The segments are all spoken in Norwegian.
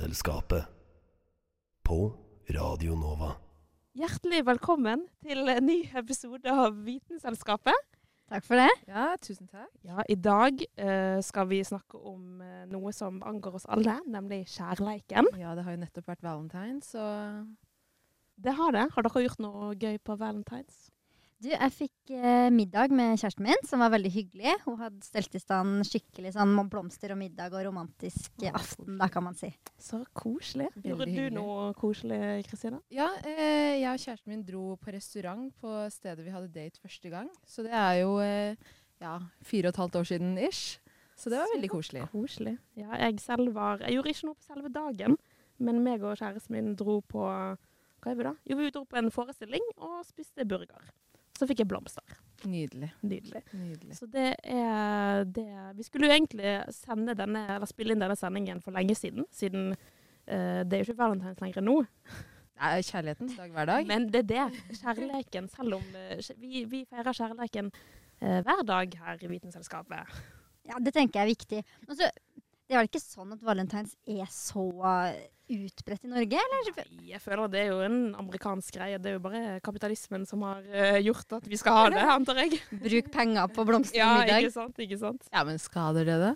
Vitenselskapet. På Radio Nova. Hjertelig velkommen til en ny episode av Vitenselskapet. Takk for det. Ja, tusen takk. Ja, I dag uh, skal vi snakke om uh, noe som angår oss alle, nemlig kjærleiken. Ja, det har jo nettopp vært valentines, så Det har det. Har dere gjort noe gøy på valentines? Du, jeg fikk eh, middag med kjæresten min, som var veldig hyggelig. Hun hadde stelt i stand skikkelig sånn blomster og middag og romantisk Å, aften, da kan man si. Så koselig. Gjorde du noe koselig, Kristina? Ja, eh, jeg og kjæresten min dro på restaurant på stedet vi hadde date første gang. Så det er jo eh, ja, fire og et halvt år siden ish. Så det var veldig koselig. Koselig. Ja, jeg selv var Jeg gjorde ikke noe på selve dagen, men meg og kjæresten min dro på Hva er vi da? Jo, vi dro på en forestilling og spiste burger. Så fikk jeg blomster. Nydelig. Nydelig. Nydelig. Så det er det Vi skulle jo egentlig sende denne, eller spille inn denne sendingen for lenge siden, siden uh, det er jo ikke valentines lenger nå. Er kjærlighetens dag hver dag. Men det er det. Kjærleken, selv om eh, vi, vi feirer kjærleken uh, hver dag her i Vitenselskapet. Ja, det tenker jeg er viktig. Og så, det er vel ikke sånn at valentines er så utbredt i Norge, eller? Nei, Jeg føler at det er jo en amerikansk greie. Det er jo bare kapitalismen som har uh, gjort at vi skal ha det, antar jeg. Bruk penger på blomster Ja, middag. Ja, ikke sant, ikke sant. Ja, men skader det det?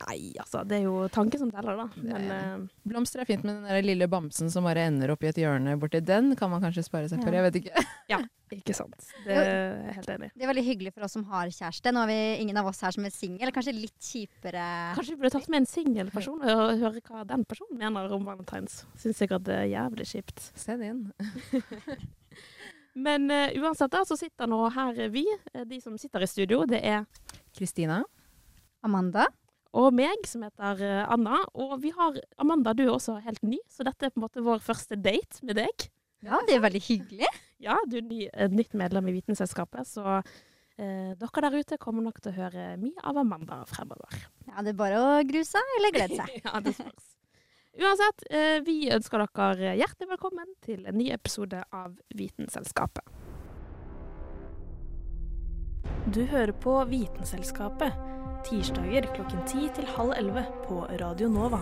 Nei, altså, det er jo tanken som teller, da. Men Det- eh, Blomster er fint, men den der lille bamsen som bare ender opp i et hjørne borti den, kan man kanskje spare seg for. Ja. Jeg vet ikke. ja, ikke sant. Det er jeg helt enig i. Det er veldig hyggelig for oss som har kjæreste. Nå har vi ingen av oss her som er singel. Kanskje litt kjipere Kanskje vi burde tatt med en singel person og høre hva den personen mener om valentines. Syns sikkert det er jævlig kjipt. Send inn. Men uh, uansett da, så sitter nå her vi, eh, de som sitter i studio. Det er Kristina. Amanda. Og meg, som heter eh, Anna. Og vi har Amanda, du er også helt ny, så dette er på en måte vår første date med deg. Ja, det er veldig hyggelig. Ja, du er ny, nytt medlem i Vitenselskapet, så eh, dere der ute kommer nok til å høre mye av Amanda fremover. Ja, det er bare å grue seg eller glede seg. ja, det spørs. Uansett, eh, vi ønsker dere hjertelig velkommen til en ny episode av Vitenselskapet. Du hører på Vitenselskapet. Tirsdager klokken 10 til halv 11 på Radio Nova.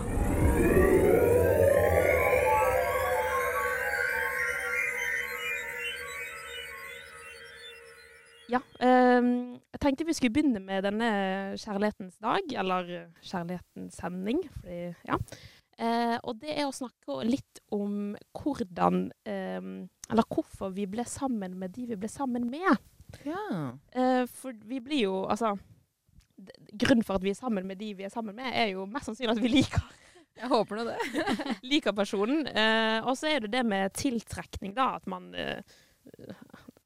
Ja, eh, jeg tenkte vi skulle begynne med denne kjærlighetens dag, eller kjærlighetens sending, fordi, ja. Eh, og det er å snakke litt om hvordan, eh, eller hvorfor vi ble sammen med de vi ble sammen med. Ja. Eh, for vi blir jo, altså, grunnen for at vi er sammen med de vi er sammen med, er jo mest sannsynlig at vi liker Jeg håper nå det. liker personen. Eh, og så er det det med tiltrekning, da. At man eh,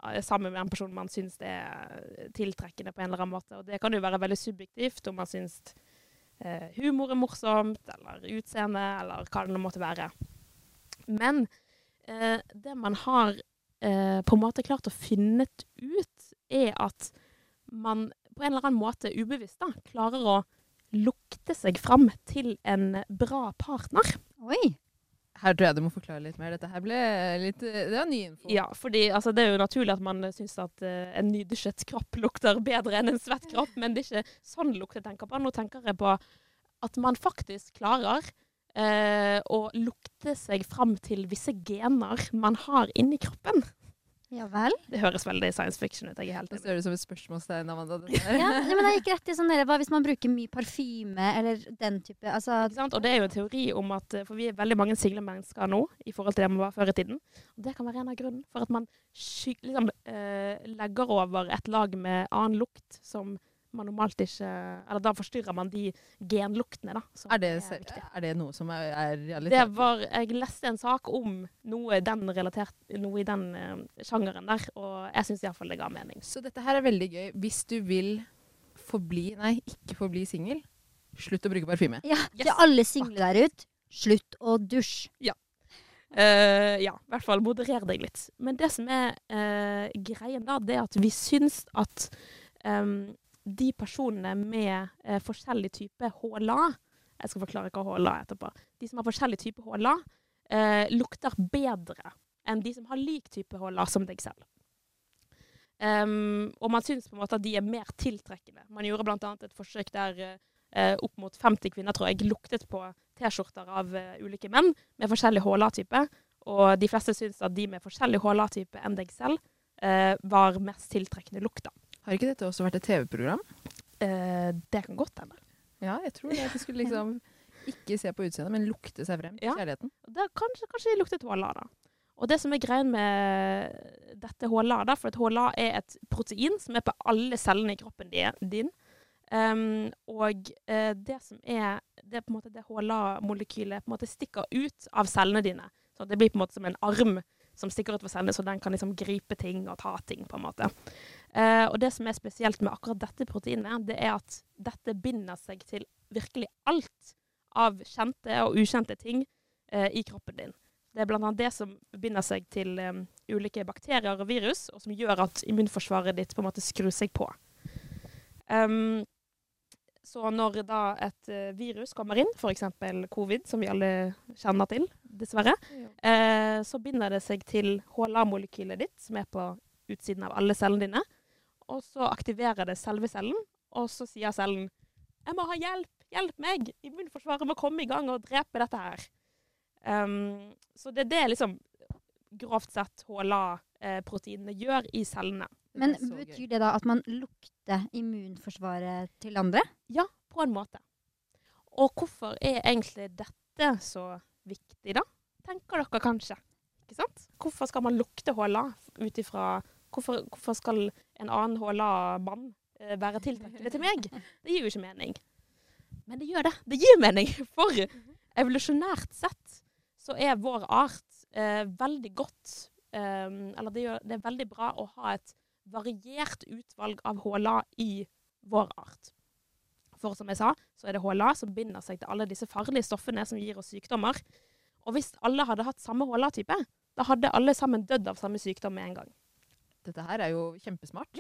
er sammen med en person man syns det er tiltrekkende på en eller annen måte. Og det kan jo være veldig subjektivt om man syns eh, humor er morsomt, eller utseende, eller hva det nå måtte være. Men eh, det man har eh, på en måte klart å finne ut, er at man på en eller annen måte ubevisst da, klarer å lukte seg fram til en bra partner. Oi. Her tror jeg du må forklare litt mer. Dette her ble litt Det var ny info. Ja, fordi altså, det er jo naturlig at man syns at uh, en nydusjet kropp lukter bedre enn en svett kropp, men det er ikke sånn lukt jeg tenker på. Nå tenker jeg på at man faktisk klarer uh, å lukte seg fram til visse gener man har inni kroppen. Ja vel. Det høres veldig science fiction ut. jeg er helt Det ser ut som et spørsmålstegn, Amanda. Ja, ja, men jeg gikk rett i sånn der, hva hvis man bruker mye parfyme eller den type altså, Ikke sant? Og det er jo en teori om at eh, For vi er veldig mange single mennesker nå i forhold til det man var før i tiden. Og det kan være en av grunnen for at man liksom, eh, legger over et lag med annen lukt som man normalt ikke Eller da forstyrrer man de genluktene, da. som Er det, er, er det noe som er, er Det realitet? var, jeg leste en sak om noe den, relatert, noe i den uh, sjangeren der, og jeg syns iallfall det ga mening. Så dette her er veldig gøy. Hvis du vil forbli Nei, ikke forbli singel. Slutt å bruke parfyme. Ja, Yes. Til alle single der ute, slutt å dusje. Eh, ja, i hvert fall moderer deg litt. Men det som er uh, greien da, det er at vi syns at em, de personene med eh, forskjellig type HLA Jeg skal forklare hva HLA er etterpå. De som har forskjellig type HLA, eh, lukter bedre enn de som har lik type HLA som deg selv. Um, og man syns på en måte at de er mer tiltrekkende. Man gjorde bl.a. et forsøk der eh, opp mot 50 kvinner tror jeg, luktet på T-skjorter av eh, ulike menn med forskjellig HLA-type. Og de fleste syns at de med forskjellig HLA-type enn deg selv eh, var mest tiltrekkende lukt. Har ikke dette også vært et TV-program? Eh, det kan godt hende. Ja, jeg tror det. At de skulle liksom ikke se på utseendet, men lukte seg frem til Ja. kjærligheten. Det, kanskje, kanskje de luktet HLA, da. Og det som er greien med dette HLA, da, for at HLA er et protein som er på alle cellene i kroppen din. Um, og uh, det som er det, er på en måte det HLA-molekylet på en måte stikker ut av cellene dine. Så det blir på en måte som en arm som stikker ut fra cellene, så den kan liksom gripe ting og ta ting. på en måte. Eh, og det som er spesielt med akkurat dette proteinet, det er at dette binder seg til virkelig alt av kjente og ukjente ting eh, i kroppen din. Det er annet det som binder seg til eh, ulike bakterier og virus, og som gjør at immunforsvaret ditt på en måte skrur seg på. Um, så når da et uh, virus kommer inn, f.eks. covid, som vi alle kjenner til, dessverre, eh, så binder det seg til HLA-molekylet ditt, som er på utsiden av alle cellene dine. Og så aktiverer det selve cellen, og så sier cellen 'Jeg må ha hjelp! Hjelp meg! Immunforsvaret må komme i gang og drepe dette her'. Um, så det er det liksom grovt sett HLA-proteinene gjør i cellene. Men Det betyr det da at man lukter immunforsvaret til andre? Ja, på en måte. Og hvorfor er egentlig dette så viktig, da? Tenker dere kanskje. Ikke sant? Hvorfor skal man lukte HLA ut ifra hvorfor, hvorfor skal en annen HLA-mann eh, være tiltrekkende til meg? Det gir jo ikke mening. Men det gjør det. Det gir mening. For evolusjonært sett så er vår art eh, veldig godt eh, Eller det, gjør, det er veldig bra å ha et variert utvalg av HLA i vår art. For som jeg sa, så er det HLA som binder seg til alle disse farlige stoffene som gir oss sykdommer. Og hvis alle hadde hatt samme HLA-type, da hadde alle sammen dødd av samme sykdom med en gang. Dette her er jo kjempesmart.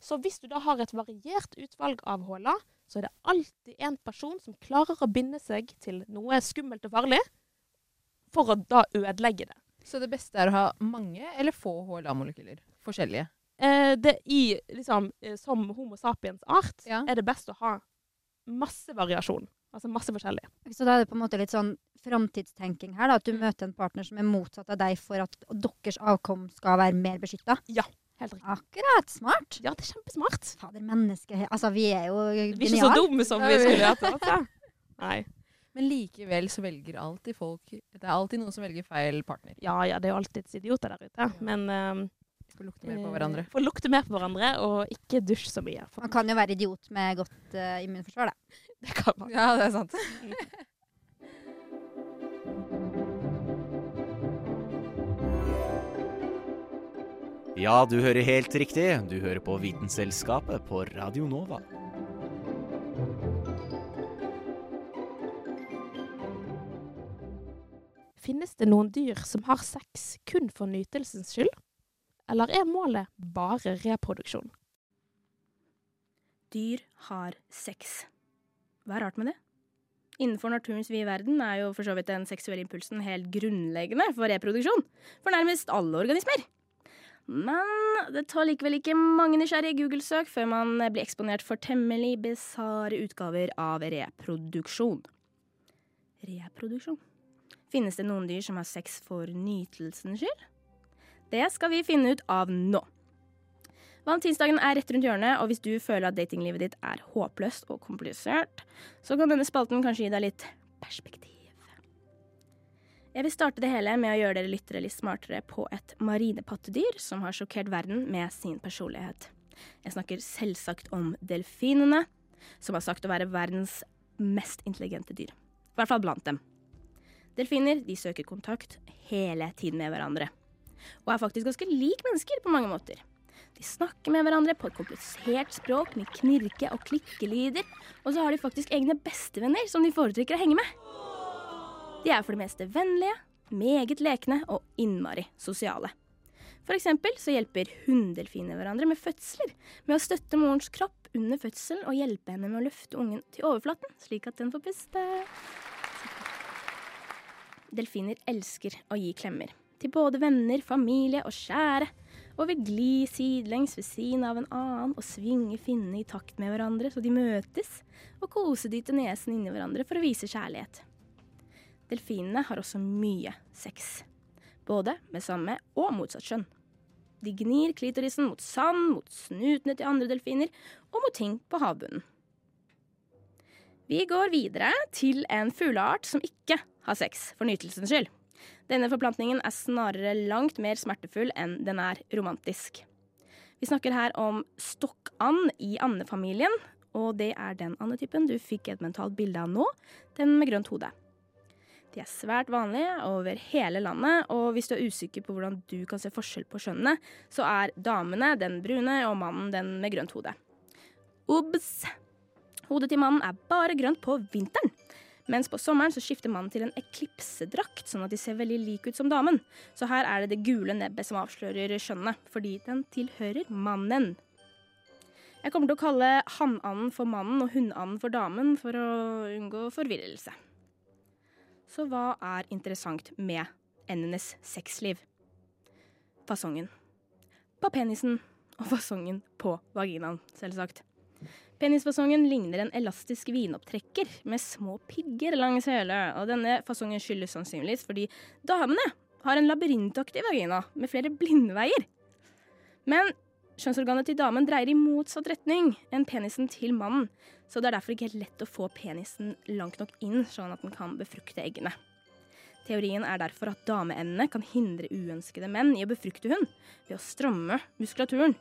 Så hvis du da har et variert utvalg av HLA, så er det alltid en person som klarer å binde seg til noe skummelt og farlig, for å da ødelegge det. Så det beste er å ha mange eller få HLA-molekyler? Forskjellige. Eh, det i, liksom, eh, som Homo sapiens art Ja. er det best å ha masse variasjon. Altså masse forskjellig. Så da er det på en måte litt sånn framtidstenking her, da. At du møter en partner som er motsatt av deg for at deres avkom skal være mer beskytta. Helt riktig. Akkurat. Smart. Ja, det er kjempesmart. Fader, mennesker Altså, vi er jo Vi er ikke så dumme som vi skulle hatt. Altså. Nei. Men likevel så velger alltid folk Det er alltid noen som velger feil partner. Ja ja, det er jo alltids idioter der ute. Men eh, Få lukte mer på hverandre. Få lukte mer på hverandre, og ikke dusj så mye. For Man kan jo være idiot med godt uh, immunforsvar, da. det kan man. Ja, det er sant. Ja, du hører helt riktig. Du hører på Vitenselskapet på Radio Nova. Finnes det noen dyr som har sex kun for nytelsens skyld? Eller er målet bare reproduksjon? Dyr har sex. Hva er rart med det? Innenfor naturens vide verden er jo for så vidt den seksuelle impulsen helt grunnleggende for reproduksjon for nærmest alle organismer. Men det tar likevel ikke mange nysgjerrige Google-søk før man blir eksponert for temmelig bisarre utgaver av reproduksjon. Reproduksjon. Finnes det noen dyr som har sex for nytelsens skyld? Det skal vi finne ut av nå. Valentinsdagen er rett rundt hjørnet, og hvis du føler at datinglivet ditt er håpløst og komplisert, så kan denne spalten kanskje gi deg litt perspektiv. Jeg vil starte det hele med å gjøre dere lyttere litt smartere på et marinepattedyr som har sjokkert verden med sin personlighet. Jeg snakker selvsagt om delfinene, som har sagt å være verdens mest intelligente dyr. I hvert fall blant dem. Delfiner de søker kontakt hele tiden med hverandre, og er faktisk ganske lik mennesker på mange måter. De snakker med hverandre på et komplisert språk med knirke- og klikkelyder, og så har de faktisk egne bestevenner som de foretrekker å henge med. De er for det meste vennlige, meget lekne og innmari sosiale. For eksempel så hjelper hunndelfiner hverandre med fødsler, med å støtte morens kropp under fødselen og hjelpe henne med å løfte ungen til overflaten, slik at den får puste. Delfiner elsker å gi klemmer. Til både venner, familie og kjære. Og vil gli sidelengs ved siden av en annen og svinge finnene i takt med hverandre så de møtes, og kosedytte nesen inni hverandre for å vise kjærlighet. Delfinene har også mye sex. Både med samme og motsatt kjønn. De gnir klitorisen mot sand, mot snutene til andre delfiner og mot ting på havbunnen. Vi går videre til en fugleart som ikke har sex for nytelsens skyld. Denne forplantningen er snarere langt mer smertefull enn den er romantisk. Vi snakker her om stokkand i andefamilien, og det er den andetypen du fikk et mentalt bilde av nå, den med grønt hode. De er svært vanlige over hele landet, og hvis du er usikker på hvordan du kan se forskjell på kjønnene, så er damene den brune og mannen den med grønt hode. Obs! Hodet til mannen er bare grønt på vinteren. Mens på sommeren så skifter mannen til en eklipsedrakt, sånn at de ser veldig like ut som damen. Så her er det det gule nebbet som avslører skjønnet, fordi den tilhører mannen. Jeg kommer til å kalle hannanden for mannen og hunnanden for damen for å unngå forvirrelse. Så hva er interessant med endenes sexliv? Fasongen. På penisen og fasongen på vaginaen, selvsagt. Penisfasongen ligner en elastisk vinopptrekker med små pigger langs hele, og denne fasongen skyldes sannsynligvis fordi damene har en labyrintaktig vagina med flere blindveier. Men kjønnsorganet til damen dreier i motsatt retning enn penisen til mannen, så det er derfor ikke helt lett å få penisen langt nok inn, sånn at den kan befrukte eggene. Teorien er derfor at dameendene kan hindre uønskede menn i å befrukte hund ved å stramme muskulaturen,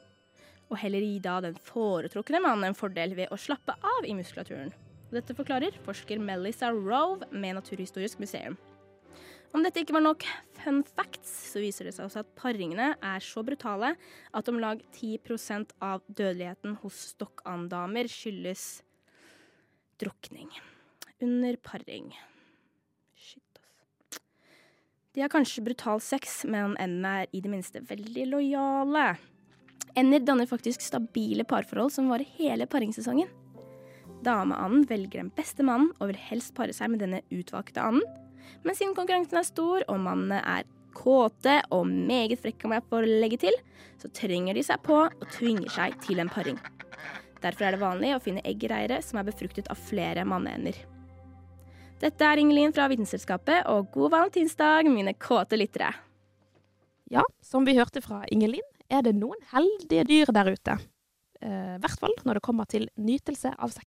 og heller gi da den foretrukne mannen en fordel ved å slappe av i muskulaturen. Dette forklarer forsker Melissa Rove med Naturhistorisk museum. Om dette ikke var nok fun facts, så viser det seg også at paringene er så brutale at om lag 10% av dødeligheten hos stokkanddamer skyldes drukning under paring. Shit, ass. De har kanskje brutal sex, men endene er i det minste veldig lojale. Ender danner faktisk stabile parforhold som varer hele paringssesongen. Dameanden velger den beste mannen og vil helst pare seg med denne utvalgte anden. Men siden konkurransen er stor og mannene er kåte og meget frekke, om jeg får legge til, så trenger de seg på og tvinger seg til en paring. Derfor er det vanlig å finne eggreire som er befruktet av flere manneender. Dette er Ingelin fra Vitenselskapet, og god valentinsdag, mine kåte lyttere. Ja, som vi hørte fra Ingelin, er det noen heldige dyr der ute. Eh, I hvert fall når det kommer til nytelse av sex.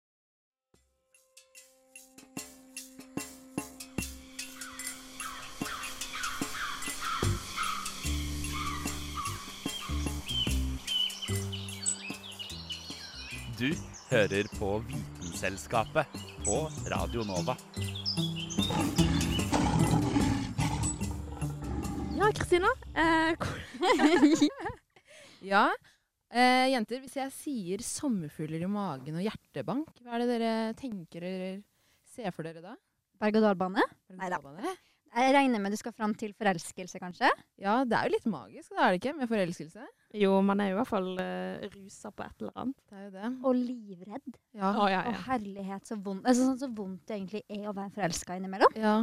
Du hører på Vitenselskapet på Radio Nova. Ja, Kristina. Eh, Ja. Eh, jenter, hvis jeg sier sommerfugler i magen og hjertebank, hva er det dere tenker eller ser for dere da? Berg-og-dal-bane? Neida. Berg-og-dal-bane? Jeg regner med du skal fram til forelskelse, kanskje? Ja, det er jo litt magisk, da er det ikke? Med forelskelse. jo, man er jo i hvert fall uh, rusa på et eller annet. Det er jo det. Og livredd. Ja. Å, ja, ja. Og herlighet, så vondt. Altså, sånn så vondt det egentlig er å være forelska innimellom. ja.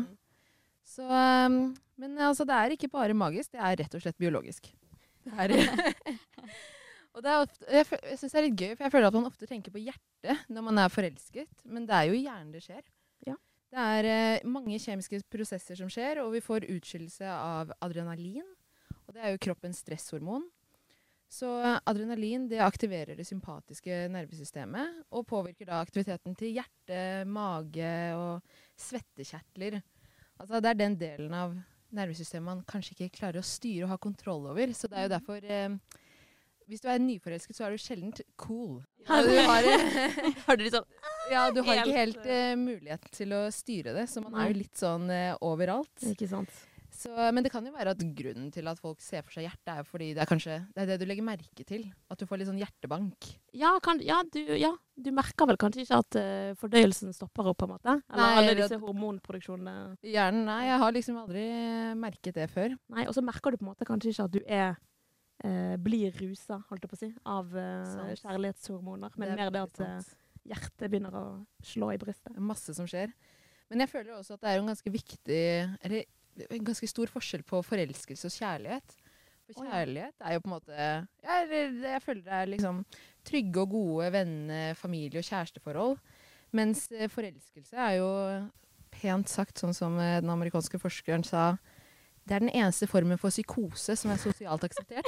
Så um, Men altså, det er ikke bare magisk, det er rett og slett biologisk. Og det er ofte, jeg, jeg syns det er litt gøy, for jeg føler at man ofte tenker på hjertet når man er forelsket, men det er jo i hjernen det skjer. Ja. Det er eh, mange kjemiske prosesser som skjer, og vi får utskillelse av adrenalin. Og det er jo kroppens stresshormon. Så adrenalin det aktiverer det sympatiske nervesystemet og påvirker da aktiviteten til hjerte, mage og svettekjertler. Altså det er den delen av nervesystemet man kanskje ikke klarer å styre og ha kontroll over. Så det er jo derfor eh, Hvis du er nyforelsket, så er du sjelden cool. Ja, du har, Har du litt sånn ja, du har ikke Helt, eh, mulighet til å styre det, så man er jo litt sånn eh, overalt. Ikke sant. Så, men det kan jo være at grunnen til at folk ser for seg hjerte, er jo fordi det er kanskje det er det du legger merke til. At du får litt sånn hjertebank. Ja, kan, ja, du, ja, du merker vel kanskje ikke at uh, fordøyelsen stopper opp, på en måte? Eller Nei, alle disse hormonproduksjonene. Hjernen, nei, jeg har liksom aldri merket det før. Nei, og så merker du på en måte kanskje ikke at du er uh, blir rusa, holdt jeg på å si, av uh, kjærlighetshormoner, men Det er mer det at eh, hjertet begynner å slå i brystet. Masse som skjer. Men jeg føler også at det er en ganske viktig Eller en ganske stor forskjell på forelskelse og kjærlighet. For kjærlighet er jo på en måte Jeg, Jeg føler det er liksom trygge og gode venne-, familie- og kjæresteforhold. Mens eh, forelskelse er jo pent sagt, sånn som eh, den amerikanske forskeren sa det er den eneste formen for psykose som er sosialt akseptert.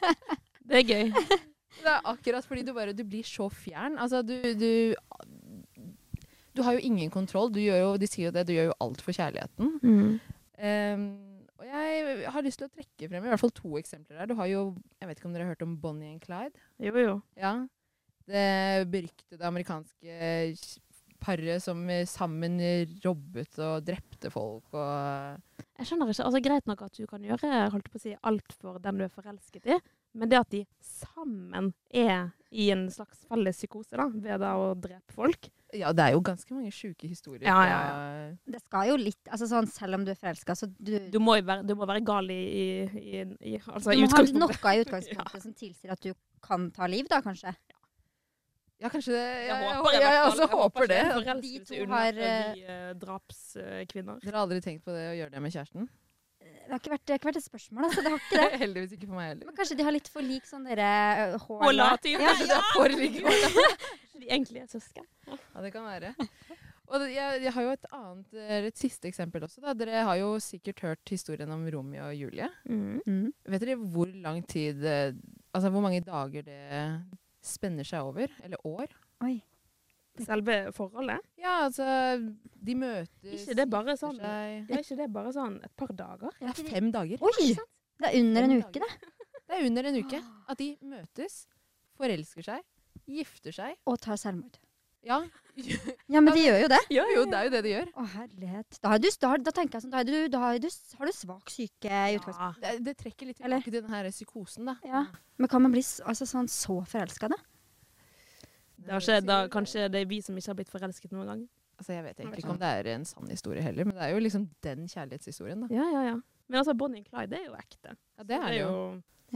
Det er gøy. Det er akkurat fordi du bare du blir så fjern. Altså, du, du Du har jo ingen kontroll. Du gjør jo, de sier jo det, du gjør jo alt for kjærligheten. Ehm, og jeg har lyst til å trekke frem i hvert fall to eksempler der. Du har jo Jeg vet ikke om dere har hørt om Bonnie and Clyde? Jo, jo. Ja. Det beryktede amerikanske paret som sammen robbet og drepte folk og Jeg skjønner ikke. altså Greit nok at du kan gjøre holdt på å si, alt for den du er forelsket i, men det at de sammen er i en slags felles psykose da, ved da å drepe folk Ja, det er jo ganske mange sjuke historier. Ja, ja, ja. Det skal jo litt altså sånn, Selv om du er forelska, så du, Du må, jo være, du må være gal i, i, i, i, altså, du må ha noe i utgangspunktet som tilsier at du kan ta liv, da, kanskje. Ja, kanskje det. Jeg Jeg, håper jeg, jeg, også jeg håper det. De to har, de blir eh, drapskvinner. Dere har aldri tenkt på det å gjøre det med kjæresten? Det har ikke vært, det har ikke vært et spørsmål, altså. Det har ikke det. Heldigvis ikke for meg heller. Men kanskje de har litt for lik sånn dere uh, hår Hårlativ. Ja, Kanskje De egentlig er søsken. Ja, det kan være. Og jeg, jeg har jo et annet, eller et siste eksempel også. Da. Dere har jo sikkert hørt historien om Romeo og Julie. Mm. Vet dere hvor lang tid eh, Altså hvor mange dager det spenner seg over? Eller år? Oi. Selve forholdet. Ja, altså De møtes Ikke det bare sånn- seg. Er ikke det bare sånn et par dager? Det er fem dager. Oi! Det er under en uke, det. Det er under en uke at de møtes, forelsker seg, gifter seg. Og tar selvmord. Ja, Ja, men de gjør jo det. Ja, jo, det er jo det de gjør. Å, herlighet. Da, har du, da, da tenker jeg sånn, da, har du, da har du, har du svak syke i utgangspunktet. Det, det trekker litt tilbake til den her psykosen, da. Ja. Men kan man bli altså, sånn så forelska, da? Det har skjedd, da, kanskje det er vi som ikke har blitt forelsket noen gang. Altså, jeg vet egentlig ikke om det er en sann historie heller, men det er jo liksom den kjærlighetshistorien, da. Ja, ja, ja. Men altså, Bonnie and Clyde, det er jo ekte. Ja, det er det jo.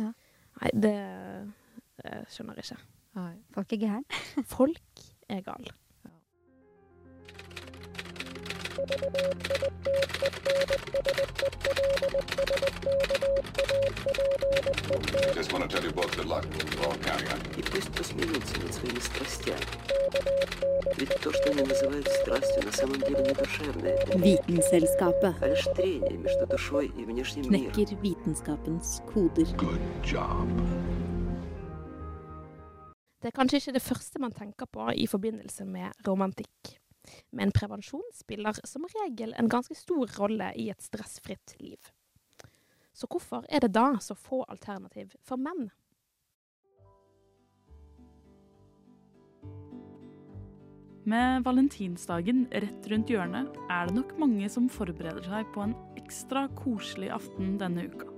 Ja. Nei, det, det skjønner jeg ikke. Nei. Folk er gæren. Folk er gal. Just want to tell you both good luck. We're all counting on you. И пусть посмеются над своими страстями. Ведь то, что они называют страстью, на самом деле не душевное, Vitenselskapet а лишь трение между душой и внешним миром. knekker vitenskapens koder. Good job. Det er kanskje ikke det første man tenker på i forbindelse med romantikk. Men prevensjon spiller som regel en ganske stor rolle i et stressfritt liv. Så hvorfor er det da så få alternativ for menn? Med valentinsdagen rett rundt hjørnet er det nok mange som forbereder seg på en ekstra koselig aften denne uka.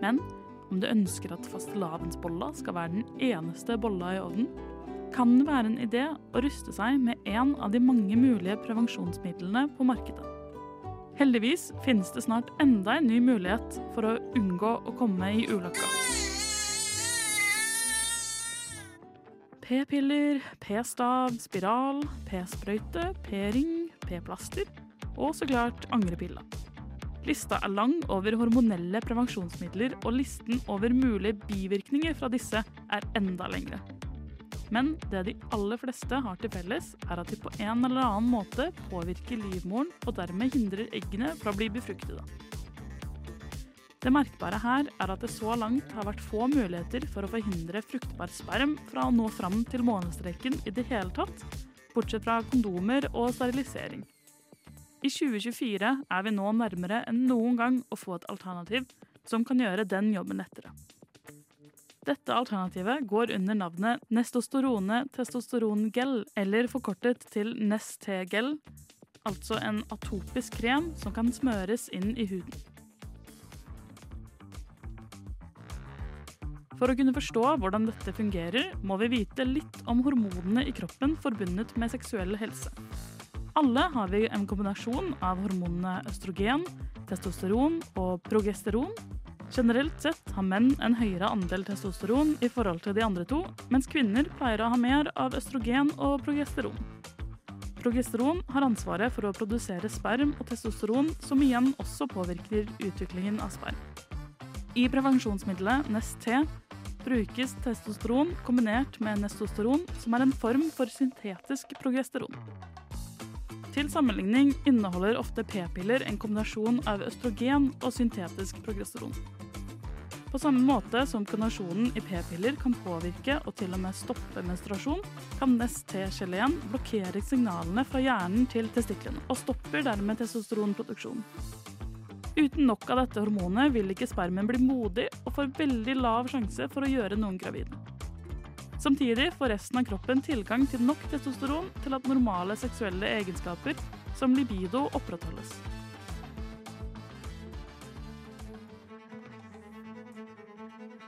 Men om du ønsker at fastelavnsbolla skal være den eneste bolla i ovnen, kan det være en idé å ruste seg med en av de mange mulige prevensjonsmidlene på markedet. Heldigvis finnes det snart enda en ny mulighet for å unngå å komme i ulykka. P-piller, P-stav, spiral, P-sprøyte, P-ring, P-plaster og så klart angrepilla. Lista er lang over hormonelle prevensjonsmidler, og listen over mulige bivirkninger fra disse er enda lengre. Men det de aller fleste har til felles, er at de på en eller annen måte påvirker livmoren og dermed hindrer eggene fra å bli befruktede. Det merkbare her er at det så langt har vært få muligheter for å forhindre fruktbar sperm fra å nå fram til månestreken i det hele tatt, bortsett fra kondomer og sterilisering. I 2024 er vi nå nærmere enn noen gang å få et alternativ som kan gjøre den jobben lettere. Dette alternativet går under navnet nestosterone testosterongel, eller forkortet til Nest-T-gel, altså en atopisk krem som kan smøres inn i huden. For å kunne forstå hvordan dette fungerer, må vi vite litt om hormonene i kroppen forbundet med seksuell helse. Alle har vi en kombinasjon av hormonene østrogen, testosteron og progesteron. Generelt sett har menn en høyere andel testosteron i forhold til de andre to, mens kvinner pleier å ha mer av østrogen og progesteron. Progesteron har ansvaret for å produsere sperm og testosteron, som igjen også påvirker utviklingen av sperm. I prevensjonsmiddelet Nest-T brukes testosteron kombinert med nestosteron, som er en form for syntetisk progesteron. Til sammenligning inneholder ofte p-piller en kombinasjon av østrogen og syntetisk progesteron. På samme måte som kombinasjonen i p-piller kan påvirke og til og med stoppe menstruasjon, kan Nest-T-geleen blokkere signalene fra hjernen til testiklene, og stopper dermed testosteronproduksjon. Uten nok av dette hormonet vil ikke spermen bli modig og får veldig lav sjanse for å gjøre noen gravide. Samtidig får resten av kroppen tilgang til nok testosteron til at normale seksuelle egenskaper som libido opprettholdes.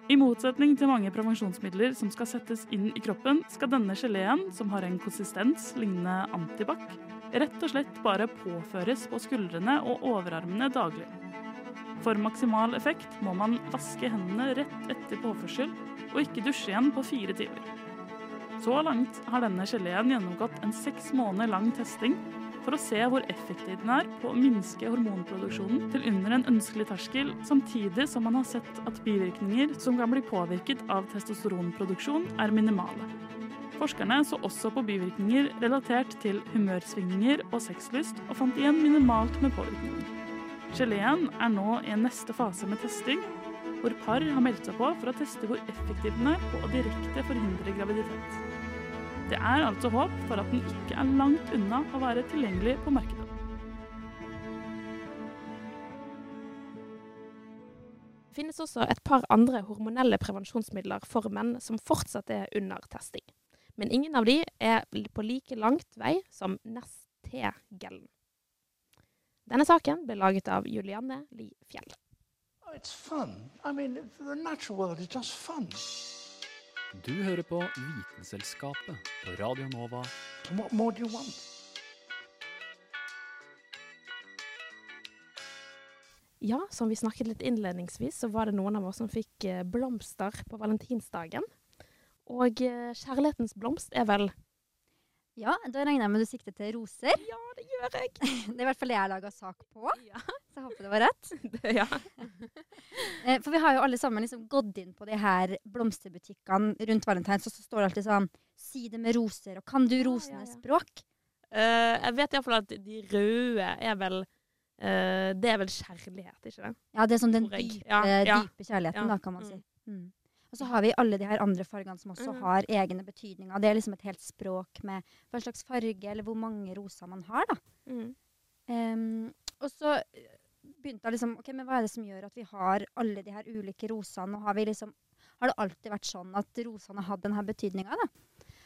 I motsetning til mange prevensjonsmidler som skal settes inn i kroppen, skal denne geleen, som har en konsistens lignende antibac, rett og slett bare påføres på skuldrene og overarmene daglig. For maksimal effekt må man vaske hendene rett etter påførsel, og ikke dusje igjen på fire timer. Så langt har denne geleen gjennomgått en seks måneder lang testing for å se hvor effektiv den er på å minske hormonproduksjonen til under en ønskelig terskel, samtidig som man har sett at bivirkninger som kan bli påvirket av testosteronproduksjon, er minimale. Forskerne så også på bivirkninger relatert til humørsvingninger og sexlyst, og fant igjen minimalt med påvirkninger. Geleen er nå i en neste fase med testing, hvor par har meldt seg på for å teste hvor effektiv den er på å direkte forhindre graviditet. Det er altså håp for at den ikke er langt unna å være tilgjengelig på markedet. Det finnes også et par andre hormonelle prevensjonsmidler for menn som fortsatt er under testing. Men ingen av de er på like langt vei som Nest-T-gelen. Denne saken ble laget av Julianne Li Fjell. Oh, it's fun. I mean, the natural world is just. Du hører på Vitenselskapet på Radio Nova. What more do you want? Ja, som vi snakket litt innledningsvis, så var det noen av oss som fikk eh, blomster på valentinsdagen. Og eh, kjærlighetens blomst er vel Ja, da regner jeg med du sikter til roser. Ja, det gjør jeg. Det er i hvert fall det jeg laga sak på. ja. Så jeg håper det var rett. Det, ja. Eh, For vi har jo alle sammen liksom gått inn på de her blomsterbutikkene rundt valentines, og så står det alltid sånn Si det med roser, og kan du rosenes språk? Uh, jeg vet iallfall at de røde er vel uh, Det er vel kjærlighet, ikke det? Ja, det er sånn den dype, Ja, ja. dype kjærligheten, Ja. da, kan man si. Mm. Og så har vi alle de her andre fargene som også Mm. har egne betydninger. Det er liksom et helt språk med hva slags farge eller hvor mange roser man har, da. Mm. Um, og så eh, begynte jeg liksom OK, men hva er det som gjør at vi har alle de her ulike rosene? Og har, liksom, har det alltid vært sånn at rosene har hatt denne betydninga, da?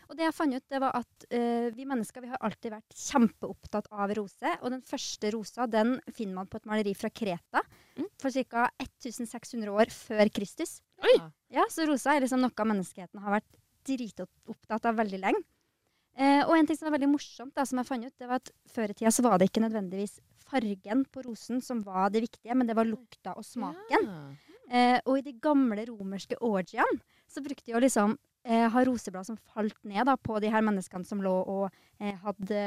Og det jeg fant ut, det var at uh, vi mennesker vi har alltid vært kjempeopptatt av rose. Og den første rosa den finner man på et maleri fra Kreta for ca. 1600 år før Kristus. Oi! Ja, Så rosa er liksom noe menneskeheten har vært dritopptatt av veldig lenge. Eh, og en ting som var veldig morsomt, da, som jeg fant ut, det var at før i tida så var det ikke nødvendigvis fargen på rosen som var det viktige, men det var lukta og smaken. Eh, og i de gamle romerske orgiene så brukte de å liksom eh, ha roseblad som falt ned da, på de her menneskene som lå og eh, hadde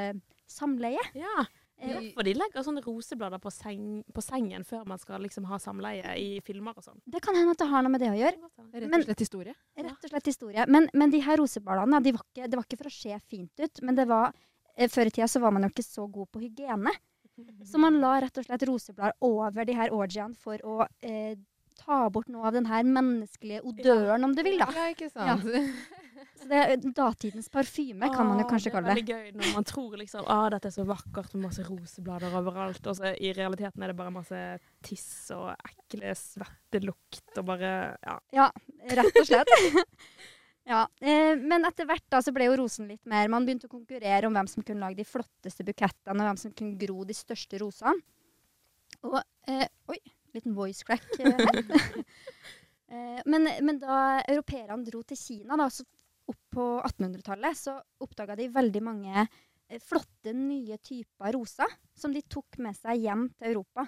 samleie. Ja. Eh, Ja, for de legger sånne roseblader på, seng, på sengen før man skal liksom ha samleie i filmer og sånn. Det kan hende at det har noe med det å gjøre. Rett og slett historie. Rett og slett historie. Men, men de her rosebladene de var ikke, det var ikke for å se fint ut, men det var eh, Før i tida så var man jo ikke så god på hygiene. Så man la rett og slett roseblader over de her orgiene for å eh, ta bort noe av den her menneskelige odøren, om du vil, da. Ja, ikke sant? Så det er datidens parfyme, kan man jo kanskje kalle det. Det er veldig gøy når man tror liksom ah, dette er så vakkert med masse roseblader overalt, og så i realiteten er det bare masse tiss og ekle svettelukt og bare ja. Ja, rett og slett. ja, eh, men etter hvert da så ble jo rosen litt mer Man begynte å konkurrere om hvem som kunne lage de flotteste bukettene, og hvem som kunne gro de største rosene. Og eh, Oi, liten voice crack eh, her. Eh, men, men da europeerne dro til Kina, da, så opp på 1800-tallet, så oppdaga de veldig mange eh, flotte, nye typer roser som de tok med seg hjem til Europa.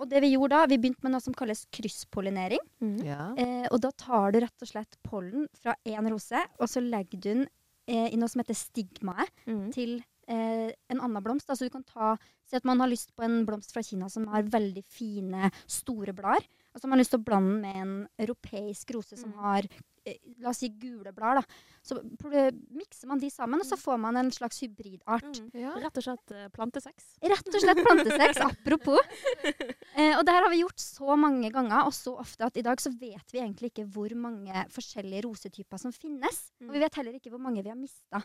Og det vi gjorde da, vi begynte med noe som kalles krysspollinering. Ja. Eh, og da tar du rett og slett pollen fra én rose, og så legger du den eh, i noe som heter stigmaet til eh, en annen blomst. Altså du kan ta, Si at man har lyst på en blomst fra Kina som har veldig fine, store blader. Og man har man lyst til å blande den med en europeisk rose som har eh, la oss si gule blader. da. Så mikser man de sammen, og så får man en slags hybridart. Rett og slett eh, plantesex. Rett og slett plantesex, apropos. Eh, og det her har vi gjort så mange ganger og så ofte at i dag så vet vi egentlig ikke hvor mange forskjellige rosetyper som finnes. Og vi vet heller ikke hvor mange vi har mista.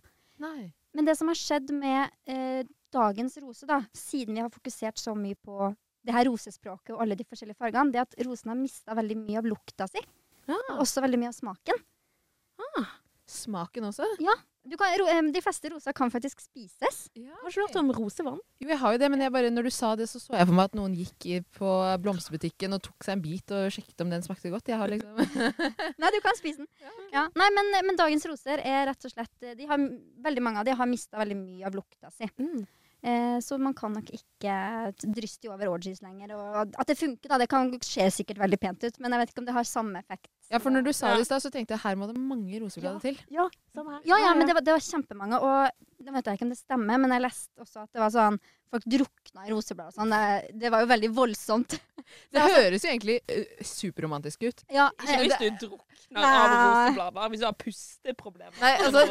Men det som har skjedd med eh, dagens rose, da, siden vi har fokusert så mye på det her rosespråket og alle de forskjellige fargene, det er at rosen har mista veldig mye av lukta si. Og også veldig mye av smaken. Ah, Smaken også? Ja. Du kan, ro, de fleste roser kan faktisk spises. Har ikke du hørt om rosevann? Jo, jeg har jo det, men jeg bare, når du sa det, så så jeg for meg at noen gikk på blomsterbutikken og tok seg en bit og sjekket om den smakte godt. Jeg har liksom Nei, du kan spise den. Ja. Nei, men, men dagens roser er rett og slett de har, Veldig mange av de har mista veldig mye av lukta si. Eh, så man kan nok ikke dryste over orgies lenger. Og at det funker, da. Det kan se sikkert veldig pent ut, men jeg vet ikke om det har samme effekt. Ja, for når du sa det i stad, så tenkte jeg her må det mange roseblader til. Ja, samme her. Ja, ja, men det var, det var kjempemange. Og nå vet jeg ikke om det stemmer, men jeg leste også at det var sånn Folk drukna i roseblader og sånn. Det, det var jo veldig voldsomt. Det sånn- høres jo egentlig uh, superromantisk ut. Ja, Ikke hvis det- du drukner av roseblader. Hvis du har pusteproblemer. Nei, altså,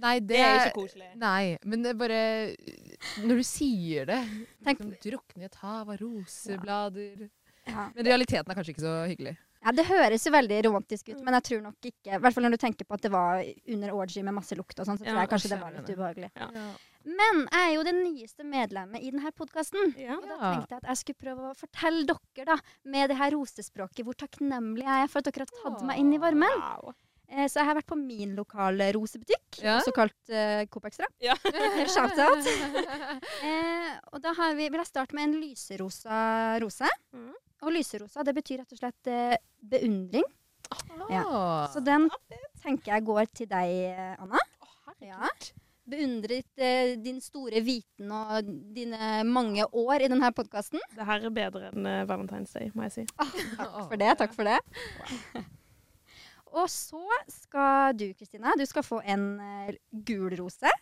nei, det, Det er ikke koselig. Nei, men det er bare Når du sier det liksom, Drukne i et hav av roseblader. Men realiteten er kanskje ikke så hyggelig. Ja, Det høres jo veldig romantisk ut, men jeg tror nok ikke I hvert fall når du tenker på at det var under orgy med masse lukt og sånn, så tror Ja, jeg kanskje det var litt ubehagelig. Men jeg er jo det nyeste medlemmet i denne podkasten. Og da tenkte jeg at jeg skulle prøve å fortelle dere, da, med det her rosespråket, hvor takknemlig jeg er for at dere har tatt meg inn i varmen. Eh, Så jeg har vært på min lokale rosebutikk, Ja. også kalt uh, Coop Extra. Ja. Shout-out. eh, og da har vi, vil jeg starte med en lyserosa rose. Og lyserosa, det betyr rett og slett eh, beundring. Ja. Så den tenker jeg går til deg, Anna. Anna. Ja. Beundret eh, din store viten og dine mange år i denne podkasten. Det her er bedre enn uh, Valentine's Day, må jeg si. Takk for det. Takk for det. Og så skal du, Kristine, du skal få en uh, gul rose.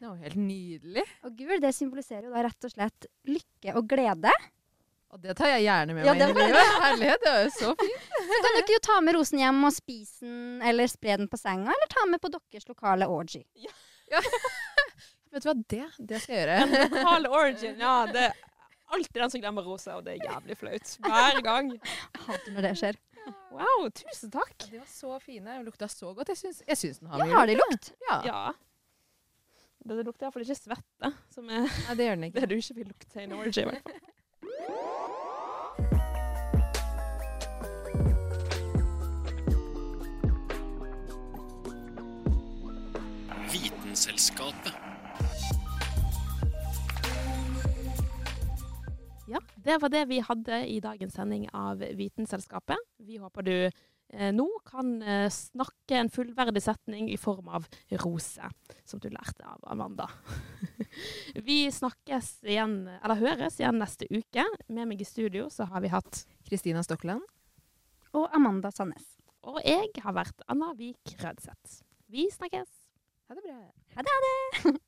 Det var helt nydelig. Og gul det symboliserer jo da rett og slett lykke og glede. Og det tar jeg gjerne med Ja, meg inn i livet. Herlighet, det er jo så fint. Så kan dere jo ta med rosen hjem og spise den, eller spre den på senga, eller ta med på deres lokale orgy. Vet du hva, det, det skal jeg gjøre. Den lokale origin, ja. Det er alltid den som glemmer rosa, og det er jævlig flaut. Hver gang. Hater når det skjer. Wow, tusen takk. De var så fine. De lukta så godt. Jeg syns, jeg syns den har Ja, mye har de lukt? Ja. Ja. Det lukter iallfall ikke svette, som er Nei, det gjør den ikke. det du ikke vil lukte i en orgy. i hvert fall. Vitenselskapet. Ja, det var det vi hadde i dagens sending av Vitenselskapet. Vi håper du eh, nå kan eh, snakke en fullverdig setning i form av rose, som du lærte av Amanda. vi snakkes igjen, eller høres igjen neste uke. Med meg i studio så har vi hatt Kristina Stokkeland. Og Amanda Sandnes. Og jeg har vært Anna Vik Rødseth. Vi snakkes. Ha det bra. Ha det, ha det!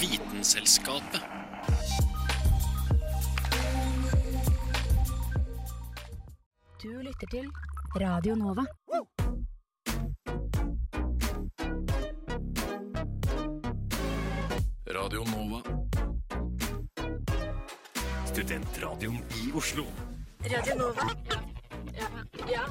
Vitenselskapet. Du lytter til Radio Nova. Studentradioen i Oslo. Radio Nova. Ja. ja.